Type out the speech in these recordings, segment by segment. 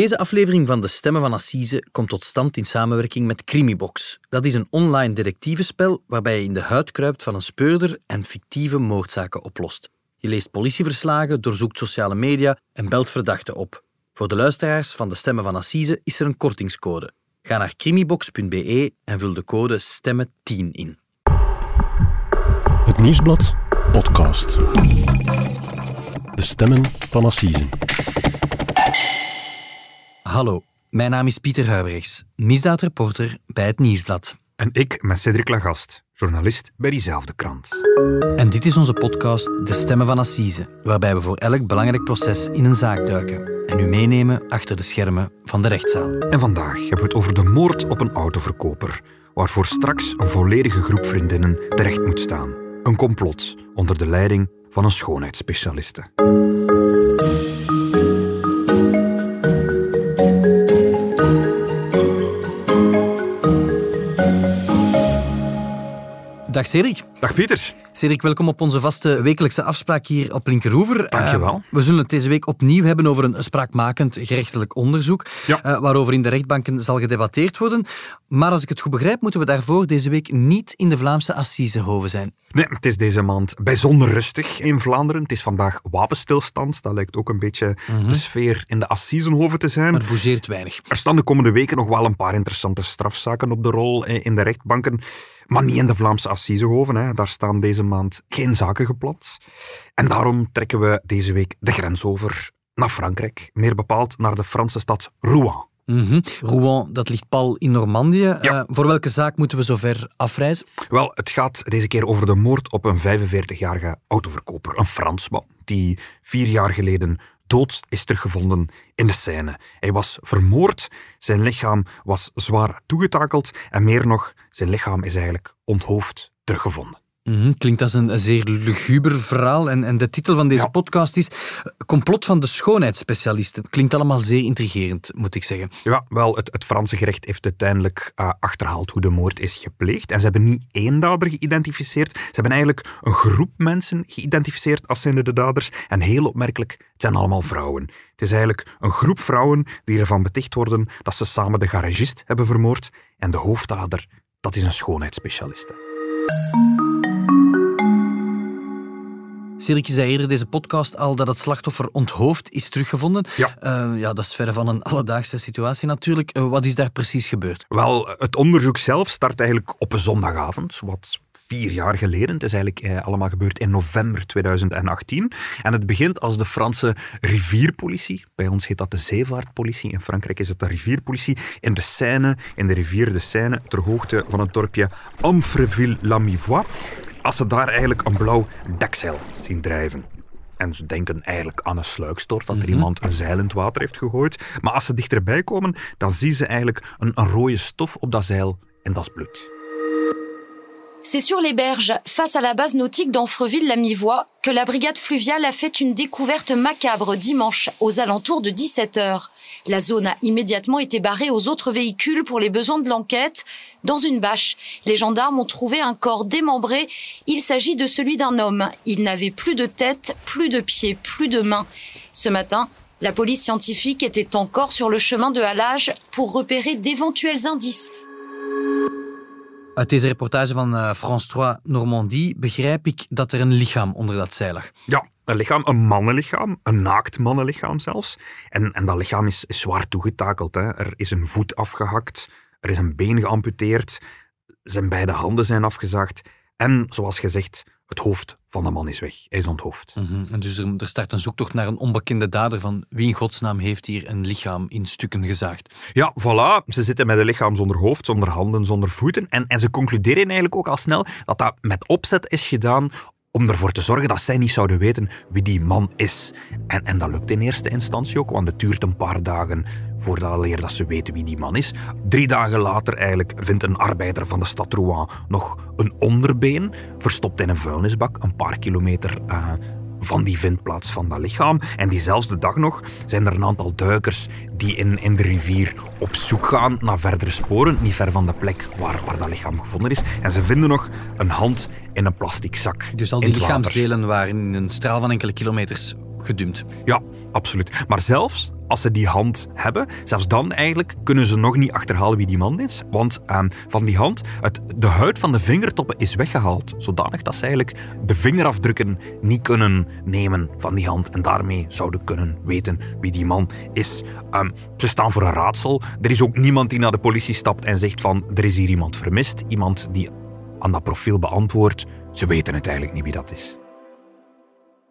Deze aflevering van De Stemmen van Assise komt tot stand in samenwerking met Crimibox. Dat is een online detectivespel waarbij je in de huid kruipt van een speurder en fictieve moordzaken oplost. Je leest politieverslagen, doorzoekt sociale media en belt verdachten op. Voor de luisteraars van De Stemmen van Assise is er een kortingscode. Ga naar crimibox.be en vul de code STEMMEN10 in. Het Nieuwsblad podcast. De stemmen van Assise. Hallo, mijn naam is Pieter Huibrechts, misdaadreporter bij het Nieuwsblad. En ik met Cedric Lagast, journalist bij diezelfde krant. En dit is onze podcast De Stemmen van Assise, waarbij we voor elk belangrijk proces in een zaak duiken en u meenemen achter de schermen van de rechtszaal. En vandaag hebben we het over de moord op een autoverkoper, waarvoor straks een volledige groep vriendinnen terecht moet staan. Een complot onder de leiding van een schoonheidsspecialiste. Dag Cedric. Dag Pieter. Cedric, welkom op onze vaste wekelijkse afspraak hier op Linkeroever. Dankjewel. Uh, we zullen het deze week opnieuw hebben over een spraakmakend gerechtelijk onderzoek, Ja. uh, waarover in de rechtbanken zal gedebatteerd worden. Maar als ik het goed begrijp, moeten we daarvoor deze week niet in de Vlaamse Assisehoven zijn. Nee, het is deze maand bijzonder rustig in Vlaanderen. Het is vandaag wapenstilstand. Dat lijkt ook een beetje de sfeer in de Assisenhoven te zijn. Het bougeert weinig. Er staan de komende weken nog wel een paar interessante strafzaken op de rol eh, in de rechtbanken. Maar niet in de Vlaamse Assisehoven. Hè. Daar staan deze maand geen zaken gepland. En daarom trekken we deze week de grens over naar Frankrijk. Meer bepaald naar de Franse stad Rouen. Mhm. Rouen, dat ligt pal in Normandië. Ja. Uh, voor welke zaak moeten we zover afreizen? Wel, het gaat deze keer over de moord op een 45-jarige autoverkoper. Een Fransman die vier jaar geleden dood is teruggevonden in de Seine. Hij was vermoord, zijn lichaam was zwaar toegetakeld en meer nog, zijn lichaam is eigenlijk onthoofd teruggevonden. Mhm, Klinkt als een, een zeer luguber verhaal. En, en de titel van deze Ja. podcast is eh, Complot van de schoonheidsspecialisten. Klinkt allemaal zeer intrigerend, moet ik zeggen. Ja, wel, het, het Franse gerecht heeft uiteindelijk eh, achterhaald hoe de moord is gepleegd. En ze hebben niet één dader geïdentificeerd. Ze hebben eigenlijk een groep mensen geïdentificeerd als zijnde de daders. En heel opmerkelijk, het zijn allemaal vrouwen. Het is eigenlijk een groep vrouwen die ervan beticht worden dat ze samen de garagist hebben vermoord. En de hoofddader, dat is een schoonheidsspecialiste. Je zei eerder deze podcast al dat het slachtoffer onthoofd is teruggevonden. Ja. Eh, ja, dat is verre van een alledaagse situatie natuurlijk. Eh, wat is daar precies gebeurd? Wel, het onderzoek zelf start eigenlijk op een zondagavond, wat vier jaar geleden. Het is eigenlijk eh, allemaal gebeurd in november 2018. En het begint als de Franse rivierpolitie, bij ons heet dat de zeevaartpolitie, in Frankrijk is het de rivierpolitie, in de Seine, in de rivier de Seine, ter hoogte van het dorpje Amfreville-la-Mivois, als ze daar eigenlijk een blauw dekzeil zien drijven. En ze denken eigenlijk aan een sluikstort, dat er iemand een zeil in het water heeft gegooid. Maar als ze dichterbij komen, dan zien ze eigenlijk een, een rode stof op dat zeil en dat is bloed. C'est sur les berges, face à la base nautique d'Anfreville-la-Mivois, que la brigade fluviale a fait une découverte macabre dimanche aux alentours de 17 heures. La zone a immédiatement été barrée aux autres véhicules pour les besoins de l'enquête. Dans une bâche, les gendarmes ont trouvé un corps démembré. Il s'agit de celui d'un homme. Il n'avait plus de tête, plus de pieds, plus de mains. Ce matin, la police scientifique était encore sur le chemin de halage pour repérer d'éventuels indices Uit deze reportage van eh, France 3 Normandie begrijp ik dat er een lichaam onder dat zeil lag. Ja, een lichaam, een mannenlichaam, een naakt mannenlichaam zelfs. En, en dat lichaam is, is zwaar toegetakeld. Hè. Er is een voet afgehakt, er is een been geamputeerd, zijn beide handen zijn afgezaagd. En, zoals gezegd, het hoofd van de man is weg. Hij is onthoofd. Mhm. En dus er, er start een zoektocht naar een onbekende dader van wie in godsnaam heeft hier een lichaam in stukken gezaagd. Ja, voilà. Ze zitten met een lichaam zonder hoofd, zonder handen, zonder voeten. En, en ze concluderen eigenlijk ook al snel dat dat met opzet is gedaan om ervoor te zorgen dat zij niet zouden weten wie die man is. En, en dat lukt in eerste instantie ook, want het duurt een paar dagen voordat dat ze weten wie die man is. Drie dagen later eigenlijk vindt een arbeider van de stad Rouen nog een onderbeen, verstopt in een vuilnisbak, een paar kilometer eh, van die vindplaats van dat lichaam. En diezelfde dag nog zijn er een aantal duikers die in, in de rivier op zoek gaan naar verdere sporen, niet ver van de plek waar, waar dat lichaam gevonden is. En ze vinden nog een hand in een plastic zak. Dus al die lichaamsdelen waren in een straal van enkele kilometers gedumpt. Ja, absoluut. Maar zelfs als ze die hand hebben, zelfs dan eigenlijk kunnen ze nog niet achterhalen wie die man is. Want ehm, van die hand, de huid van de vingertoppen is weggehaald. Zodanig dat ze eigenlijk de vingerafdrukken niet kunnen nemen van die hand. En daarmee zouden kunnen weten wie die man is. Ehm, ze staan voor een raadsel. Er is ook niemand die naar de politie stapt en zegt van er is hier iemand vermist. Iemand die aan dat profiel beantwoordt. Ze weten het eigenlijk niet wie dat is.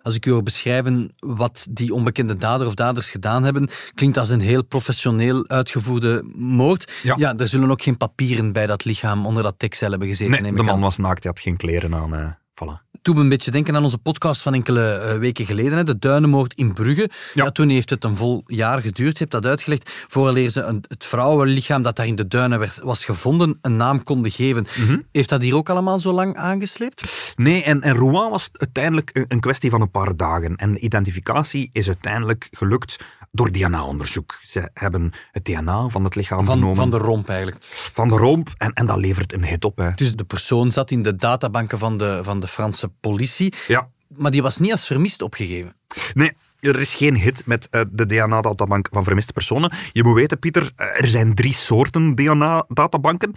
Als ik u wil beschrijven wat die onbekende dader of daders gedaan hebben, klinkt als een heel professioneel uitgevoerde moord. Ja. ja er zullen ook geen papieren bij dat lichaam onder dat dekcel hebben gezeten. Nee, de man aan. was naakt, hij had geen kleren aan. Voilà. Toen me een beetje denken aan onze podcast van enkele eh, weken geleden, hè, de Duinenmoord in Brugge. Ja. Ja. toen heeft het een vol jaar geduurd, je hebt dat uitgelegd, vooraleer ze een, het vrouwenlichaam dat daar in de duinen werd, was gevonden, een naam konden geven. Mhm. Heeft dat hier ook allemaal zo lang aangesleept? Nee, en, en Rouen was het uiteindelijk een, een kwestie van een paar dagen. En de identificatie is uiteindelijk gelukt door DNA-onderzoek. Ze hebben het DNA van het lichaam Van, genomen. van de romp eigenlijk. van de romp. En, en dat levert een hit op. Hè. Dus de persoon zat in de databanken van de, van de Franse politie, Ja. maar die was niet als vermist opgegeven. Nee, er is geen hit met eh, de DNA-databank van vermiste personen. Je moet weten, Pieter, eh, er zijn drie soorten DNA-databanken.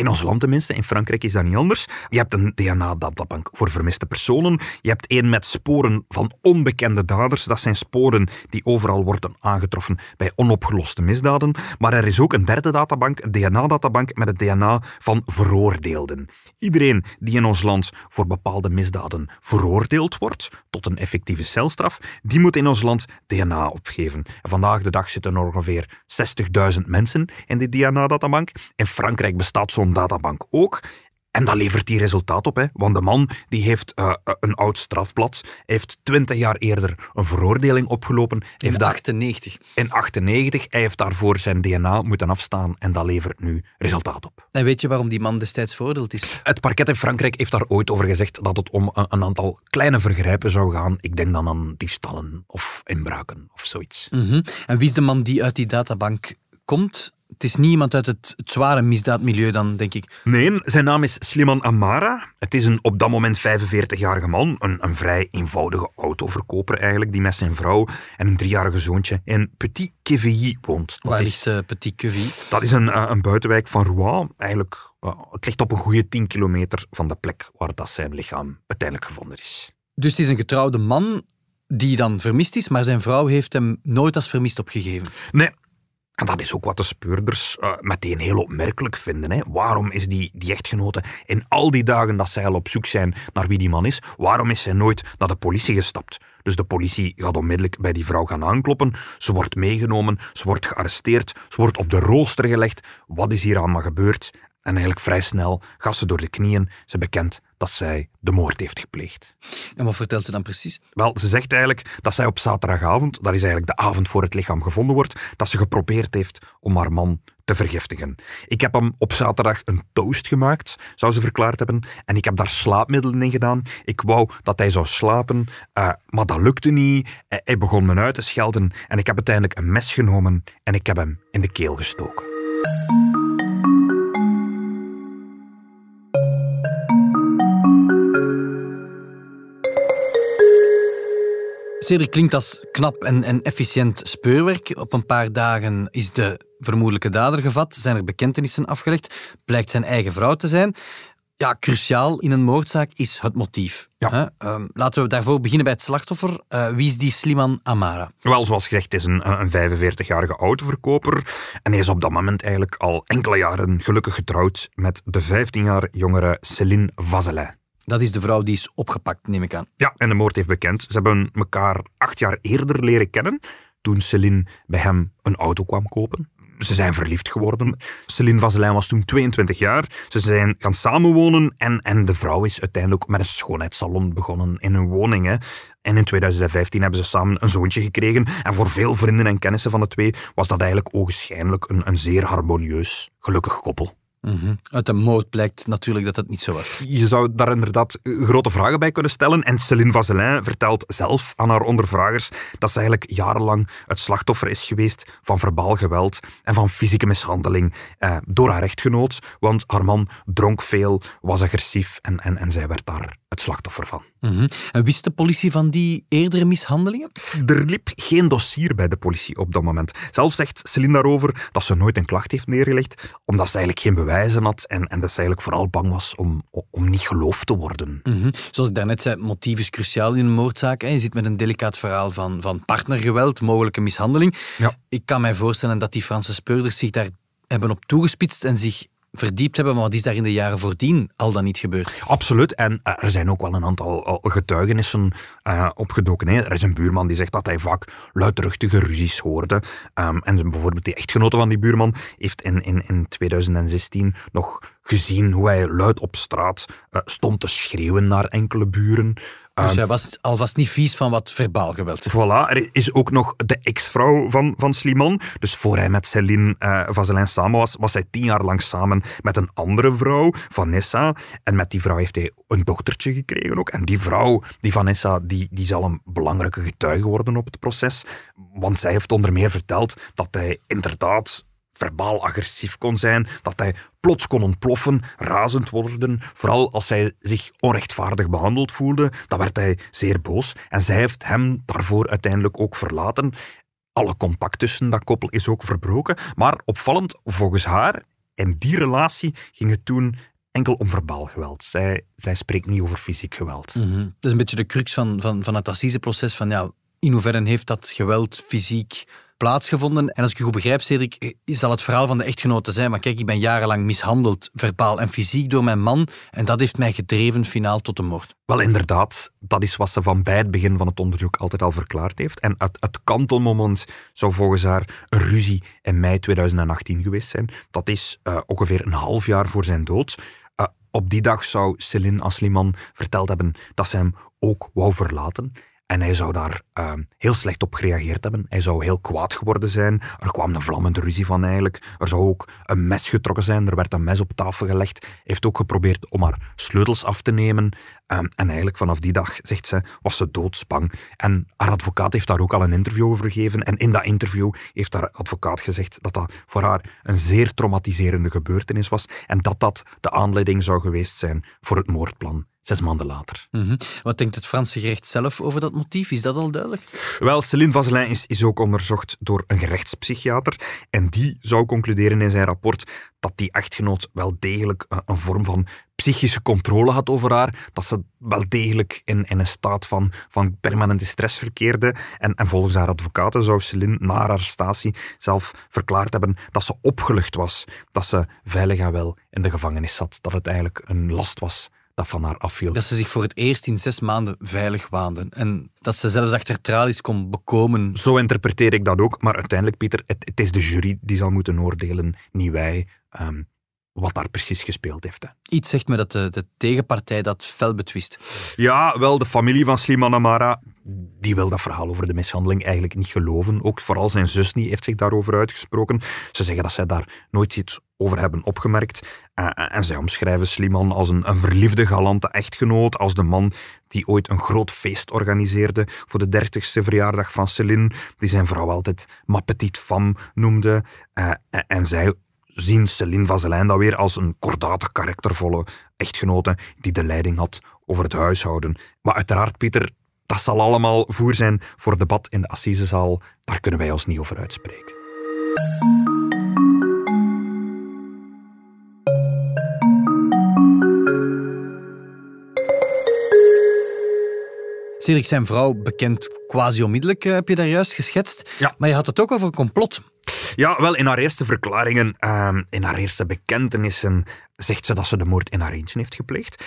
In ons land tenminste, in Frankrijk is dat niet anders. Je hebt een DNA-databank voor vermiste personen. Je hebt één met sporen van onbekende daders. Dat zijn sporen die overal worden aangetroffen bij onopgeloste misdaden. Maar er is ook een derde databank, een DNA-databank met het DNA van veroordeelden. Iedereen die in ons land voor bepaalde misdaden veroordeeld wordt tot een effectieve celstraf, die moet in ons land DNA opgeven. En vandaag de dag zitten er ongeveer 60.000 mensen in die DNA-databank. In Frankrijk bestaat zo'n databank ook. En dat levert die resultaat op, hè? want de man die heeft eh, een oud strafblad, heeft 20 jaar eerder een veroordeling opgelopen, In heeft daar 98. in 98, hij heeft daarvoor zijn DNA moeten afstaan en dat levert nu resultaat op. En weet je waarom die man destijds veroordeeld is? Het parket in Frankrijk heeft daar ooit over gezegd dat het om een, een aantal kleine vergrijpen zou gaan. Ik denk dan aan diefstallen of inbraken of zoiets. Mhm. En wie is de man die uit die databank komt? Het is niet iemand uit het, het zware misdaadmilieu dan, denk ik. Nee, zijn naam is Sliman Amara. Het is een op dat moment 45-jarige man, een, een vrij eenvoudige autoverkoper eigenlijk, die met zijn vrouw en een driejarige zoontje in Petit Quevilly woont. Dat Waar is- ligt eh, Petit Cuvy? Dat is een, eh, een buitenwijk van Rouen. Eigenlijk, eh, het ligt op een goede 10 kilometer van de plek waar dat zijn lichaam uiteindelijk gevonden is. Dus het is een getrouwde man die dan vermist is, maar zijn vrouw heeft hem nooit als vermist opgegeven. Nee. En dat is ook wat de speurders eh, meteen heel opmerkelijk vinden. Hè. Waarom is die, die echtgenote in al die dagen dat zij al op zoek zijn naar wie die man is, waarom is zij nooit naar de politie gestapt? Dus de politie gaat onmiddellijk bij die vrouw gaan aankloppen. Ze wordt meegenomen, ze wordt gearresteerd, ze wordt op de rooster gelegd. Wat is hier allemaal gebeurd? En eigenlijk vrij snel gaat ze door de knieën. Ze bekent dat zij de moord heeft gepleegd. En wat vertelt ze dan precies? Wel, ze zegt eigenlijk dat zij op zaterdagavond, dat is eigenlijk de avond voor het lichaam gevonden wordt, dat ze geprobeerd heeft om haar man te vergiftigen. Ik heb hem op zaterdag een toast gemaakt, zou ze verklaard hebben, en ik heb daar slaapmiddelen in gedaan. Ik wou dat hij zou slapen, eh, maar dat lukte niet. Hij begon me uit te schelden en ik heb uiteindelijk een mes genomen en ik heb hem in de keel gestoken. Cedric klinkt als knap en, en efficiënt speurwerk. Op een paar dagen is de vermoedelijke dader gevat, zijn er bekentenissen afgelegd, blijkt zijn eigen vrouw te zijn. Ja, cruciaal in een moordzaak is het motief. Ja. Ehm, laten we daarvoor beginnen bij het slachtoffer. Eh, wie is die Sliman Amara? Wel, zoals gezegd, is een, een 45-jarige autoverkoper. En hij is op dat moment eigenlijk al enkele jaren gelukkig getrouwd met de 15 jaar jongere Céline Vazelin. Dat is de vrouw die is opgepakt, neem ik aan. Ja, en de moord heeft bekend. Ze hebben elkaar acht jaar eerder leren kennen, toen Céline bij hem een auto kwam kopen. Ze zijn verliefd geworden. Céline Vazelin was toen 22 jaar. Ze zijn gaan samenwonen en, en de vrouw is uiteindelijk met een schoonheidssalon begonnen in hun woning. En in 2015 hebben ze samen een zoontje gekregen. En voor veel vrienden en kennissen van de twee was dat eigenlijk ogenschijnlijk een, een zeer harmonieus, gelukkig koppel. Mhm. Uit de moord blijkt natuurlijk dat dat niet zo was. Je zou daar inderdaad grote vragen bij kunnen stellen. En Céline Vazelin vertelt zelf aan haar ondervragers dat ze eigenlijk jarenlang het slachtoffer is geweest van verbaal geweld en van fysieke mishandeling eh, door haar echtgenoot. Want haar man dronk veel, was agressief en, en, en zij werd daar het slachtoffer van. Mhm. En wist de politie van die eerdere mishandelingen? Er liep geen dossier bij de politie op dat moment. Zelf zegt Celine daarover dat ze nooit een klacht heeft neergelegd, omdat ze eigenlijk geen bewijzen had en, en dat ze eigenlijk vooral bang was om, om niet geloofd te worden. Mhm. Zoals ik daarnet zei, motief is cruciaal in een moordzaak. Je zit met een delicaat verhaal van, van partnergeweld, mogelijke mishandeling. Ja. Ik kan mij voorstellen dat die Franse speurders zich daar hebben op toegespitst en zich verdiept hebben, maar wat is daar in de jaren voordien al dan niet gebeurd? Absoluut. En uh, er zijn ook wel een aantal getuigenissen uh, opgedoken. Er is een buurman die zegt dat hij vaak luidruchtige ruzies hoorde. Um, en bijvoorbeeld die echtgenote van die buurman heeft in, in, in 2016 nog gezien hoe hij luid op straat uh, stond te schreeuwen naar enkele buren. Dus hij was alvast niet vies van wat verbaal geweld. Voilà, er is ook nog de ex-vrouw van, van Sliman. Dus voor hij met Céline uh, Vazelin samen was, was hij tien jaar lang samen met een andere vrouw, Vanessa. En met die vrouw heeft hij een dochtertje gekregen ook. En die vrouw, die Vanessa, die, die zal een belangrijke getuige worden op het proces. Want zij heeft onder meer verteld dat hij inderdaad verbaal agressief kon zijn, dat hij plots kon ontploffen, razend worden. Vooral als hij zich onrechtvaardig behandeld voelde, dan werd hij zeer boos. En zij heeft hem daarvoor uiteindelijk ook verlaten. Alle contact tussen dat koppel is ook verbroken. Maar opvallend, volgens haar, in die relatie ging het toen enkel om verbaal geweld. Zij, zij spreekt niet over fysiek geweld. Mm Dat is een beetje de crux van, van, van het assiseproces. Van, ja, in hoeverre heeft dat geweld fysiek plaatsgevonden. En als ik je goed begrijp, Cedric, zal het verhaal van de echtgenote zijn. Maar kijk, ik ben jarenlang mishandeld, verbaal en fysiek door mijn man. En dat heeft mij gedreven finaal tot de moord. Wel, inderdaad. Dat is wat ze van bij het begin van het onderzoek altijd al verklaard heeft. En het, het kantelmoment zou volgens haar een ruzie in mei 2018 geweest zijn. Dat is uh, ongeveer een half jaar voor zijn dood. Uh, op die dag zou Céline Asliman verteld hebben dat ze hem ook wou verlaten. En hij zou daar uh, heel slecht op gereageerd hebben. Hij zou heel kwaad geworden zijn. Er kwam een vlammende ruzie van eigenlijk. Er zou ook een mes getrokken zijn. Er werd een mes op tafel gelegd. Hij heeft ook geprobeerd om haar sleutels af te nemen. Um, en eigenlijk vanaf die dag, zegt ze, was ze doodsbang. En haar advocaat heeft daar ook al een interview over gegeven. En in dat interview heeft haar advocaat gezegd dat dat voor haar een zeer traumatiserende gebeurtenis was. En dat dat de aanleiding zou geweest zijn voor het moordplan zes maanden later. Mm -hmm. Wat denkt het Franse gerecht zelf over dat motief? Is dat al duidelijk? Wel, Céline Vazelin is, is ook onderzocht door een gerechtspsychiater. En die zou concluderen in zijn rapport dat die echtgenoot wel degelijk een, een vorm van psychische controle had over haar. Dat ze wel degelijk in, in een staat van, van permanente stress verkeerde. En, en volgens haar advocaten zou Céline na haar arrestatie zelf verklaard hebben dat ze opgelucht was. Dat ze veilig en wel in de gevangenis zat. Dat het eigenlijk een last was dat van haar afviel. Dat ze zich voor het eerst in zes maanden veilig waande. En dat ze zelfs achter tralies kon bekomen. Zo interpreteer ik dat ook. Maar uiteindelijk, Pieter, het, het is de jury die zal moeten oordelen, niet wij. Um, wat daar precies gespeeld heeft. Hè. Iets zegt me dat de, de, tegenpartij dat fel betwist. Ja, wel, de familie van Sliman Amara, die wil dat verhaal over de mishandeling eigenlijk niet geloven. Ook vooral zijn zus niet heeft zich daarover uitgesproken. Ze zeggen dat zij daar nooit iets over hebben opgemerkt. Uh, en zij omschrijven Sliman als een, een verliefde, galante echtgenoot, als de man die ooit een groot feest organiseerde voor de dertigste verjaardag van Céline, die zijn vrouw altijd ma petite femme noemde. Uh, en zij zien Céline Vazelijn dan weer als een kordate, karaktervolle echtgenote die de leiding had over het huishouden. Maar uiteraard, Pieter, dat zal allemaal voer zijn voor debat in de Assisezaal. Daar kunnen wij ons niet over uitspreken. Cedric, zijn vrouw bekend quasi onmiddellijk, heb je daar juist geschetst. Ja. Maar je had het ook over een complot. Ja, wel, in haar eerste verklaringen, uh, in haar eerste bekentenissen, zegt ze dat ze de moord in haar eentje heeft gepleegd.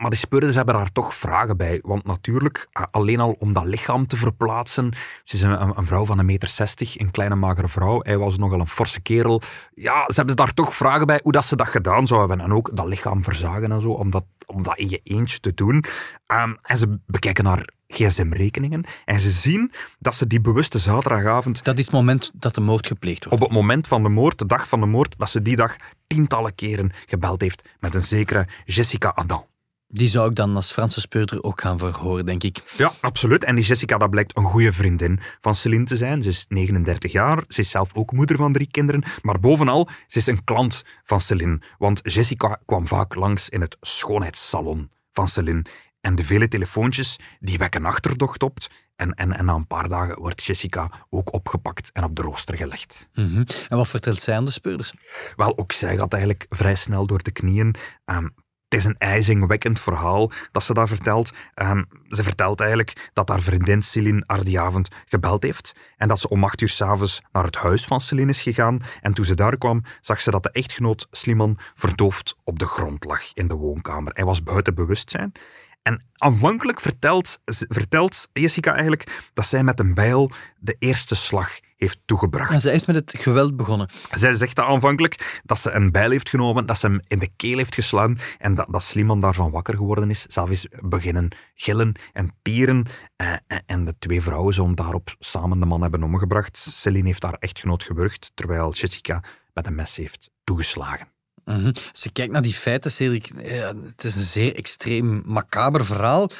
Maar de speurders hebben daar toch vragen bij. Want natuurlijk, alleen al om dat lichaam te verplaatsen. Ze is een, een vrouw van een meter zestig, een kleine magere vrouw. Hij was nogal een forse kerel. Ja, ze hebben daar toch vragen bij hoe dat ze dat gedaan zouden hebben. En ook dat lichaam verzagen en zo, om dat, om dat in je eentje te doen. Ehm, en ze bekijken naar gsm-rekeningen en ze zien dat ze die bewuste zaterdagavond... Dat is het moment dat de moord gepleegd wordt. Op het moment van de moord, de dag van de moord, dat ze die dag tientallen keren gebeld heeft met een zekere Jessica Adam. Die zou ik dan als Franse speurder ook gaan verhoren, denk ik. Ja, absoluut. En die Jessica, dat blijkt een goede vriendin van Celine te zijn. Ze is 39 jaar, ze is zelf ook moeder van drie kinderen. Maar bovenal, ze is een klant van Celine. Want Jessica kwam vaak langs in het schoonheidssalon van Celine. En de vele telefoontjes, die wekken achterdocht op. En, en, en na een paar dagen wordt Jessica ook opgepakt en op de rooster gelegd. Mhm. En wat vertelt zij aan de speurders? Wel, ook zij gaat eigenlijk vrij snel door de knieën. Ehm, het is een ijzingwekkend verhaal dat ze daar vertelt. Ehm, ze vertelt eigenlijk dat haar vriendin Celine haar die avond gebeld heeft en dat ze om acht uur s'avonds naar het huis van Celine is gegaan. En toen ze daar kwam, zag ze dat de echtgenoot Sliman verdoofd op de grond lag in de woonkamer. Hij was buiten bewustzijn. En aanvankelijk vertelt, vertelt Jessica eigenlijk dat zij met een bijl de eerste slag heeft toegebracht. En zij is met het geweld begonnen. Zij zegt dat aanvankelijk, dat ze een bijl heeft genomen, dat ze hem in de keel heeft geslaan en dat, dat Sliman daarvan wakker geworden is. Zelf is beginnen gillen en pieren. Eh, en de twee vrouwen zouden daarop samen de man hebben omgebracht. Celine heeft haar echtgenoot gewurgd, terwijl Jessica met een mes heeft toegeslagen. Mm Als je kijkt naar die feiten, Cedric, het is een zeer extreem macaber verhaal.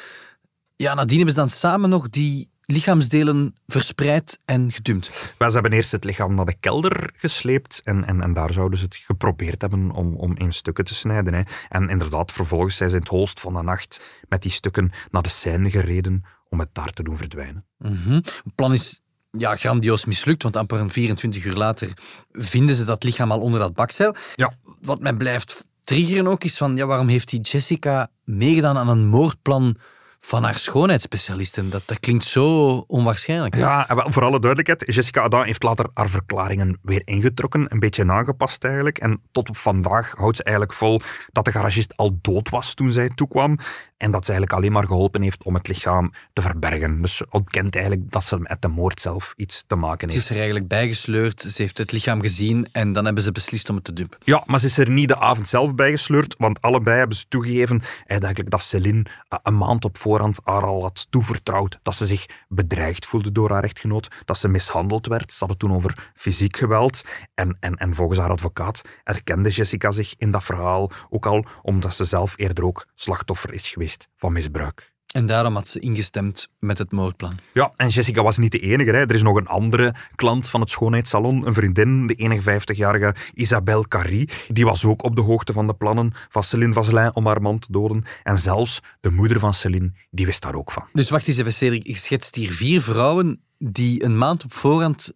Ja, nadien hebben ze dan samen nog die lichaamsdelen verspreid en gedumpt. Wel, ze hebben eerst het lichaam naar de kelder gesleept en, en, en daar zouden ze het geprobeerd hebben om, om in stukken te snijden. Hè. En inderdaad, vervolgens zijn ze in het holst van de nacht met die stukken naar de scène gereden om het daar te doen verdwijnen. Mhm. Het plan is ja, grandioos mislukt, want amper een 24 uur later vinden ze dat lichaam al onder dat bakzeil. Ja. Wat mij blijft triggeren ook is van, ja, waarom heeft die Jessica meegedaan aan een moordplan van haar schoonheidsspecialisten. Dat, dat klinkt zo onwaarschijnlijk. Ja, voor alle duidelijkheid, Jessica Adam heeft later haar verklaringen weer ingetrokken, een beetje aangepast eigenlijk. En tot op vandaag houdt ze eigenlijk vol dat de garagist al dood was toen zij toekwam. En dat ze eigenlijk alleen maar geholpen heeft om het lichaam te verbergen. Dus ze ontkent eigenlijk dat ze met de moord zelf iets te maken heeft. Ze is er eigenlijk bijgesleurd, ze heeft het lichaam gezien en dan hebben ze beslist om het te dumpen. Ja, maar ze is er niet de avond zelf bijgesleurd, want allebei hebben ze toegegeven eigenlijk dat Celine eh, een maand op voorhand haar al had toevertrouwd. Dat ze zich bedreigd voelde door haar echtgenoot, dat ze mishandeld werd. Ze hadden toen over fysiek geweld. En, en, en volgens haar advocaat erkende Jessica zich in dat verhaal ook al omdat ze zelf eerder ook slachtoffer is geweest van misbruik. En daarom had ze ingestemd met het moordplan. Ja, en Jessica was niet de enige. Hè. Er is nog een andere klant van het schoonheidssalon, een vriendin, de 51-jarige Isabelle Carrie. Die was ook op de hoogte van de plannen van Céline Vazelin om haar man te doden. En zelfs de moeder van Céline, die wist daar ook van. Dus wacht eens even, Cedric. Ik schetst hier vier vrouwen die een maand op voorhand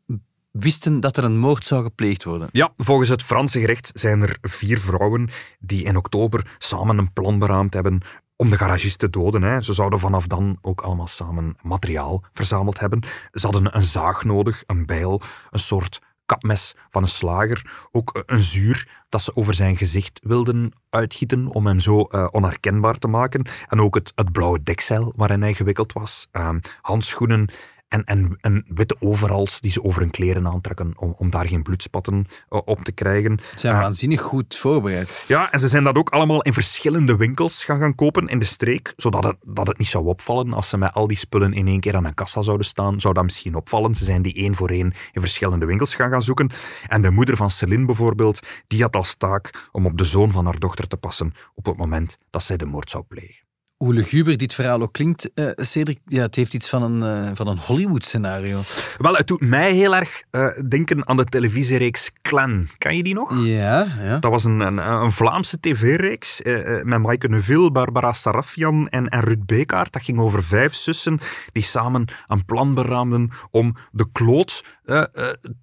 wisten dat er een moord zou gepleegd worden. Ja, volgens het Franse gerecht zijn er vier vrouwen die in oktober samen een plan beraamd hebben om de garagist te doden. Hè. Ze zouden vanaf dan ook allemaal samen materiaal verzameld hebben. Ze hadden een zaag nodig, een bijl, een soort kapmes van een slager, ook een zuur dat ze over zijn gezicht wilden uitgieten om hem zo uh, onherkenbaar te maken. En ook het, blauwe dekzeil waarin hij gewikkeld was, uh, handschoenen en, en, en witte overals die ze over hun kleren aantrekken om, om daar geen bloedspatten uh, op te krijgen. Ze zijn uh, waanzinnig goed voorbereid. Ja, en ze zijn dat ook allemaal in verschillende winkels gaan, gaan kopen in de streek, zodat het, dat het niet zou opvallen. Als ze met al die spullen in één keer aan een kassa zouden staan, zou dat misschien opvallen. Ze zijn die één voor één in verschillende winkels gaan, gaan zoeken. En de moeder van Celine bijvoorbeeld, die had als taak om op de zoon van haar dochter te passen op het moment dat zij de moord zou plegen hoe luguber dit verhaal ook klinkt, uh, Cedric, ja, het heeft iets van een, uh, van een Hollywood-scenario. Wel, het doet mij heel erg uh, denken aan de televisiereeks Clan. Kan je die nog? Ja. ja. Dat was een, een, een Vlaamse tv-reeks met Maaike Neuville, Barbara Sarafian en, en Ruud Bekaert. Dat ging over vijf zussen die samen een plan beraamden om de kloot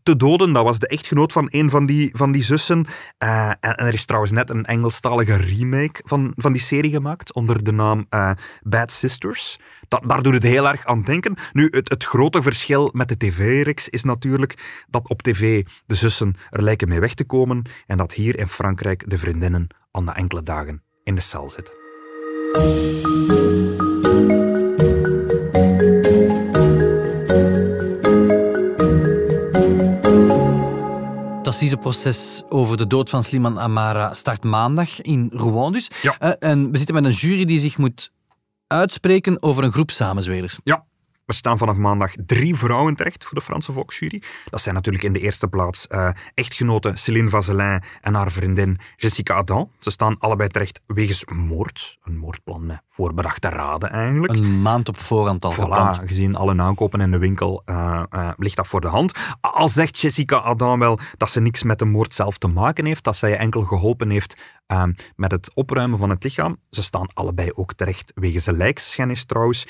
te doden. Dat was de echtgenoot van een van die, van die zussen. En, en, er is trouwens net een Engelstalige remake van, van die serie gemaakt onder de naam uh, Bad Sisters. Dat, daar doet het heel erg aan denken. Nu, het, het grote verschil met de tv-reeks is natuurlijk dat op tv de zussen er lijken mee weg te komen en dat hier in Frankrijk de vriendinnen al na enkele dagen in de cel zitten. Het proces over de dood van Sliman Amara start maandag in Rouen dus. Ja. Eh, en we zitten met een jury die zich moet uitspreken over een groep samenzweerders. Ja, er staan vanaf maandag drie vrouwen terecht voor de Franse Volksjury. Dat zijn natuurlijk in de eerste plaats uh, echtgenote Céline Vazelin en haar vriendin Jessica Adam. Ze staan allebei terecht wegens moord. Een moordplan met voorbedachte raden eigenlijk. Een maand op voorhand al gepland. Voilà, gezien alle aankopen in de winkel uh, uh, ligt dat voor de hand. Al zegt Jessica Adam wel dat ze niks met de moord zelf te maken heeft, dat zij enkel geholpen heeft met het opruimen van het lichaam. Ze staan allebei ook terecht wegens lijkschennis trouwens.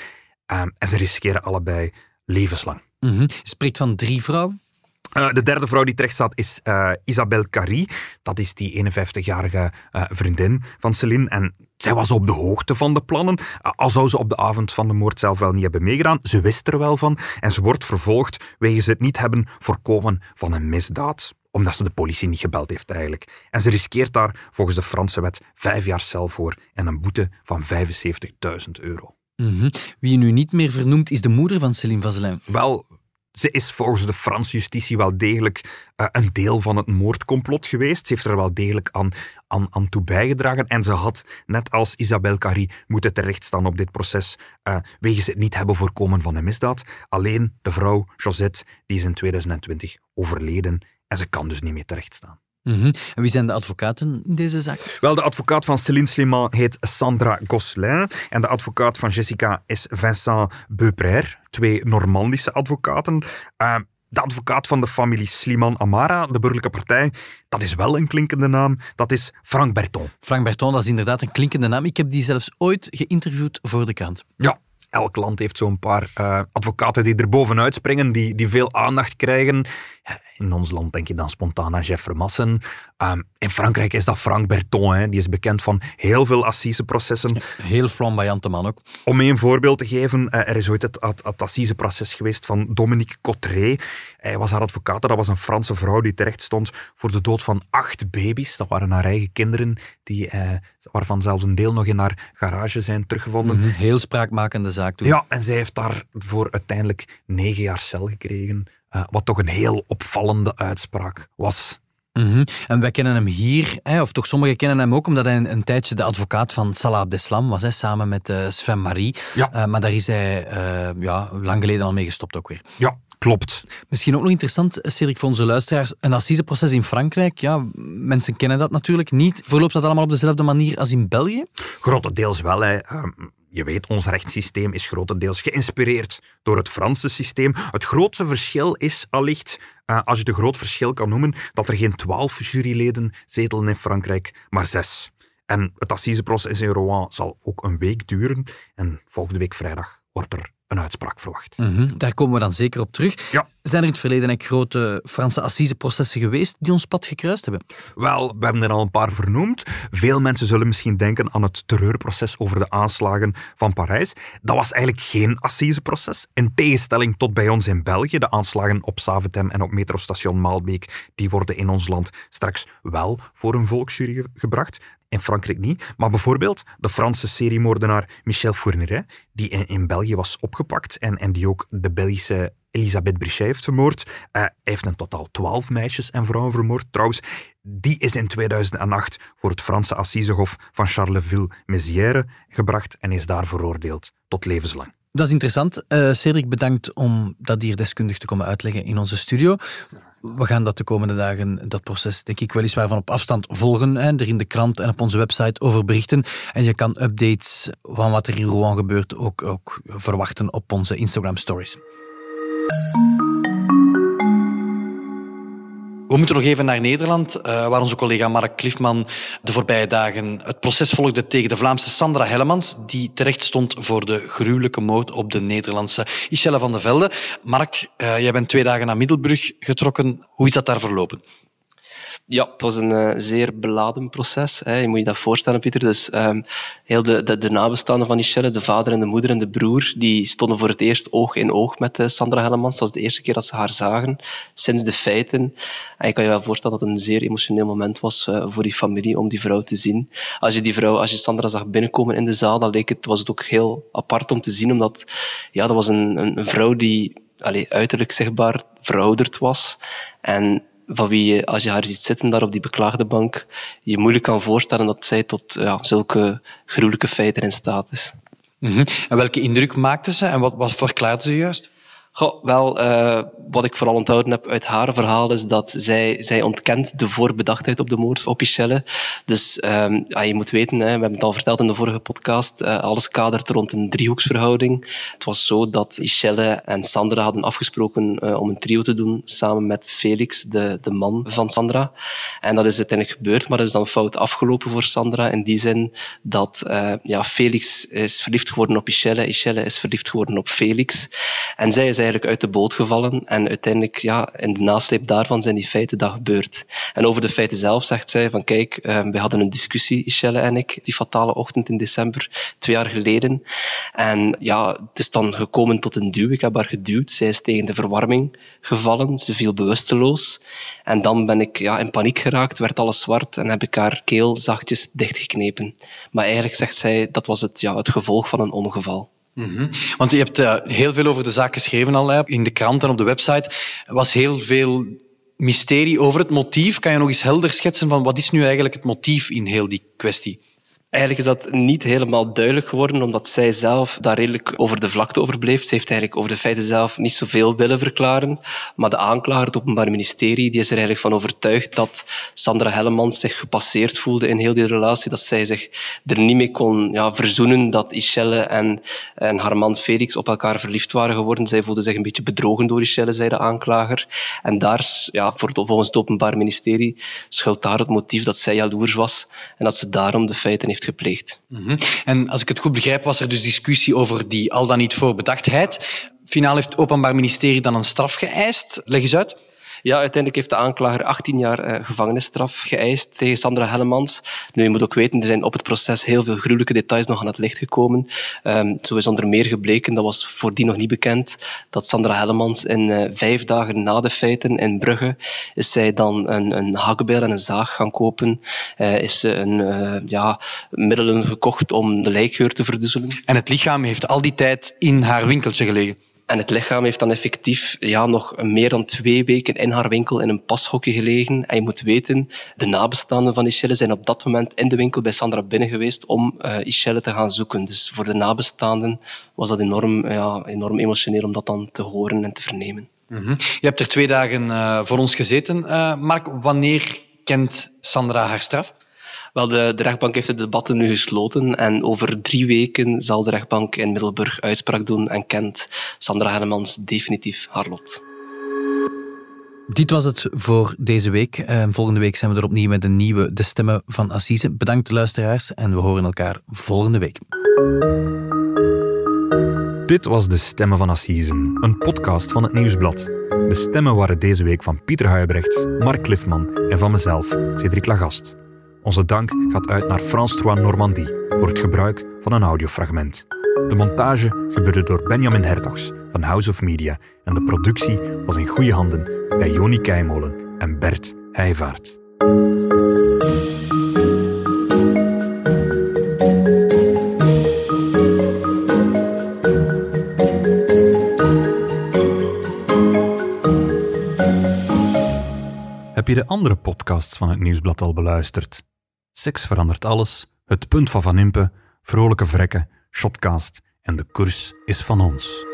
Um, en ze riskeren allebei levenslang. Mm -hmm. Je spreekt van drie vrouwen? Uh, de derde vrouw die terecht staat is uh, Isabelle Carrie. Dat is die 51-jarige uh, vriendin van Celine. En zij was op de hoogte van de plannen. al zou ze op de avond van de moord zelf wel niet hebben meegedaan. Ze wist er wel van. En ze wordt vervolgd wegens het niet hebben voorkomen van een misdaad omdat ze de politie niet gebeld heeft eigenlijk. En ze riskeert daar volgens de Franse wet vijf jaar cel voor en een boete van 75.000 euro. -hmm. Wie je nu niet meer vernoemt, is de moeder van Céline Vazelin. Wel, ze is volgens de Franse justitie wel degelijk uh, een deel van het moordcomplot geweest. Ze heeft er wel degelijk aan, aan, aan toe bijgedragen. En ze had, net als Isabelle Carrie, moeten terechtstaan op dit proces uh, wegens het niet hebben voorkomen van een misdaad. Alleen de vrouw Josette, die is in 2020 overleden en ze kan dus niet meer terechtstaan. Mm -hmm. En wie zijn de advocaten in deze zaak? Wel, de advocaat van Céline Sliman heet Sandra Gosselin en de advocaat van Jessica is Vincent Beauprère, twee Normandische advocaten. Uh, de advocaat van de familie Sliman Amara, de burgerlijke partij, dat is wel een klinkende naam, dat is Frank Berton. Frank Berton, dat is inderdaad een klinkende naam. Ik heb die zelfs ooit geïnterviewd voor de krant. Ja, elk land heeft zo'n paar uh, advocaten die er bovenuit springen, die, die veel aandacht krijgen. In ons land denk je dan spontaan aan Jeff Vermassen. Um, in Frankrijk is dat Frank Berton, hè. die is bekend van heel veel assiseprocessen. Heel flamboyante man ook. Om een voorbeeld te geven, uh, er is ooit het, het, het assiseproces geweest van Dominique Cotteret. Hij was haar advocaat, dat was een Franse vrouw die terecht stond voor de dood van acht baby's. Dat waren haar eigen kinderen, die, uh, waarvan zelfs een deel nog in haar garage zijn teruggevonden. Mm -hmm. Heel spraakmakende zaak toen. Ja, en zij heeft daarvoor uiteindelijk negen jaar cel gekregen. Uh, wat toch een heel opvallende uitspraak was. Mm -hmm. En wij kennen hem hier, hè, of toch sommigen kennen hem ook, omdat hij een, een tijdje de advocaat van Salah Abdeslam was, hè, samen met uh, Sven Marie. Ja. Uh, maar daar is hij ja, lang geleden al mee gestopt ook weer. Ja, klopt. Misschien ook nog interessant, Cedric, voor onze luisteraars. Een assiseproces in Frankrijk, ja, mensen kennen dat natuurlijk niet. Verloopt dat allemaal op dezelfde manier als in België? Grotendeels wel, hè. Je weet, ons rechtssysteem is grotendeels geïnspireerd door het Franse systeem. Het grootste verschil is allicht, uh, als je het groot verschil kan noemen, dat er geen twaalf juryleden zetelen in Frankrijk, maar zes. En het assiseproces in Rouen zal ook een week duren. En volgende week vrijdag wordt er een uitspraak verwacht. Mm -hmm. Daar komen we dan zeker op terug. Ja. Zijn er in het verleden eigenlijk grote Franse assiseprocessen geweest die ons pad gekruist hebben? Wel, we hebben er al een paar vernoemd. Veel mensen zullen misschien denken aan het terreurproces over de aanslagen van Parijs. Dat was eigenlijk geen assiseproces. In tegenstelling tot bij ons in België. De aanslagen op Saventem en op metrostation Maalbeek, die worden in ons land straks wel voor een volksjury ge gebracht. In Frankrijk niet. Maar bijvoorbeeld de Franse seriemoordenaar Michel Fourniret, die in, België was opgepakt en, en die ook de Belgische Elisabeth Brichet heeft vermoord. Uh, hij heeft in totaal twaalf meisjes en vrouwen vermoord. Trouwens, die is in 2008 voor het Franse Assisehof van Charleville-Mézières gebracht en is daar veroordeeld tot levenslang. Dat is interessant. Uh, Cedric, bedankt om dat hier deskundig te komen uitleggen in onze studio. We gaan dat de komende dagen, dat proces, denk ik, weliswaar van op afstand volgen. Hè, er in de krant en op onze website over berichten. En je kan updates van wat er in Rouen gebeurt ook, ook verwachten op onze Instagram stories. We moeten nog even naar Nederland, uh, waar onze collega Mark Cliffman de voorbije dagen het proces volgde tegen de Vlaamse Sandra Hellemans, die terecht stond voor de gruwelijke moord op de Nederlandse Michelle van der Velde. Mark, uh, jij bent twee dagen naar Middelburg getrokken. Hoe is dat daar verlopen? Ja, het was een eh, zeer beladen proces. Hè. Je moet je dat voorstellen, Pieter. Dus um, heel de, de, de, nabestaanden van Michelle, de vader en de moeder en de broer, die stonden voor het eerst oog in oog met uh, Sandra Hellemans. Dat was de eerste keer dat ze haar zagen, sinds de feiten. En je kan je wel voorstellen dat het een zeer emotioneel moment was uh, voor die familie om die vrouw te zien. Als je die vrouw, als je Sandra zag binnenkomen in de zaal, dan leek het, was het ook heel apart om te zien, omdat ja, dat was een, een, vrouw die allee, uiterlijk zichtbaar verouderd was. En van wie je, als je haar ziet zitten daar op die beklaagde bank, je moeilijk kan voorstellen dat zij tot ja, zulke gruwelijke feiten in staat is. -hmm. En welke indruk maakte ze en wat, wat verklaarde ze juist? Goh, wel, uh, wat ik vooral onthouden heb uit haar verhaal is dat zij, zij ontkent de voorbedachtheid op de moord op Michelle. Dus um, je moet weten, hè, we hebben het al verteld in de vorige podcast, uh, alles kadert rond een driehoeksverhouding. Het was zo dat Michelle en Sandra hadden afgesproken uh, om een trio te doen, samen met Felix, de, de man van Sandra. En dat is uiteindelijk gebeurd, maar dat is dan fout afgelopen voor Sandra, in die zin dat ja, Felix is verliefd geworden op Michelle, Michelle is verliefd geworden op Felix. En zij is eigenlijk uit de boot gevallen. En uiteindelijk, ja, in de nasleep daarvan zijn die feiten dat gebeurd. En over de feiten zelf zegt zij van kijk, uh, we hadden een discussie, Michelle en ik, die fatale ochtend in december, twee jaar geleden. En ja, het is dan gekomen tot een duw. Ik heb haar geduwd. Zij is tegen de verwarming gevallen. Ze viel bewusteloos. En dan ben ik ja, in paniek geraakt, werd alles zwart en heb ik haar keel zachtjes dichtgeknepen. Maar eigenlijk zegt zij, dat was het, ja, het gevolg van een ongeval. -hmm. Want je hebt uh, heel veel over de zaak geschreven al, in de krant en op de website. Er was heel veel mysterie over het motief. Kan je nog eens helder schetsen van wat is nu eigenlijk het motief in heel die kwestie? Eigenlijk is dat niet helemaal duidelijk geworden, omdat zij zelf daar redelijk over de vlakte over bleef. Ze heeft eigenlijk over de feiten zelf niet zoveel willen verklaren. Maar de aanklager, het Openbaar Ministerie, die is er eigenlijk van overtuigd dat Sandra Hellemans zich gepasseerd voelde in heel die relatie. Dat zij zich er niet mee kon ja, verzoenen dat Ischelle en, en haar man Felix op elkaar verliefd waren geworden. Zij voelde zich een beetje bedrogen door Ischelle, zei de aanklager. En daar, ja, volgens het Openbaar Ministerie, schuilt daar het motief dat zij jaloers was en dat ze daarom de feiten heeft gepleegd. -hmm. En als ik het goed begrijp, was er dus discussie over die al dan niet voorbedachtheid. Finaal heeft het Openbaar Ministerie dan een straf geëist. Leg eens uit. Ja, uiteindelijk heeft de aanklager 18 jaar uh, gevangenisstraf geëist tegen Sandra Hellemans. Nu, je moet ook weten, er zijn op het proces heel veel gruwelijke details nog aan het licht gekomen. Um, zo is onder meer gebleken, dat was voordien nog niet bekend, dat Sandra Hellemans in uh, vijf dagen na de feiten in Brugge is zij dan een, een hakbijl en een zaag gaan kopen. Uh, is ze een, ja, middelen gekocht om de lijkgeur te verdoezelen. En het lichaam heeft al die tijd in haar winkeltje gelegen? En het lichaam heeft dan effectief ja, nog meer dan twee weken in haar winkel in een pashokje gelegen. En je moet weten, de nabestaanden van Ischelle zijn op dat moment in de winkel bij Sandra binnen geweest om uh, Ischelle te gaan zoeken. Dus voor de nabestaanden was dat enorm, ja, enorm emotioneel om dat dan te horen en te vernemen. -hmm. Je hebt er twee dagen uh, voor ons gezeten. Uh, Mark, wanneer kent Sandra haar straf? Wel, de, de rechtbank heeft de debatten nu gesloten en over drie weken zal de rechtbank in Middelburg uitspraak doen en kent Sandra Hellemans definitief haar lot. Dit was het voor deze week. volgende week zijn we er opnieuw met een nieuwe De Stemmen van Assise. Bedankt luisteraars en we horen elkaar volgende week. Dit was De Stemmen van Assisen, een podcast van het Nieuwsblad. De stemmen waren deze week van Pieter Huibrechts, Mark Cliffman en van mezelf, Cedric Lagast. Onze dank gaat uit naar François Normandie voor het gebruik van een audiofragment. De montage gebeurde door Benjamin Hertogs van House of Media en de productie was in goede handen bij Joni Keimolen en Bert Heijvaart. Heb je de andere podcasts van het Nieuwsblad al beluisterd? Seks verandert alles, Het punt van Van Impe, Vrolijke Vrekken, Shotcast en de koers is van ons.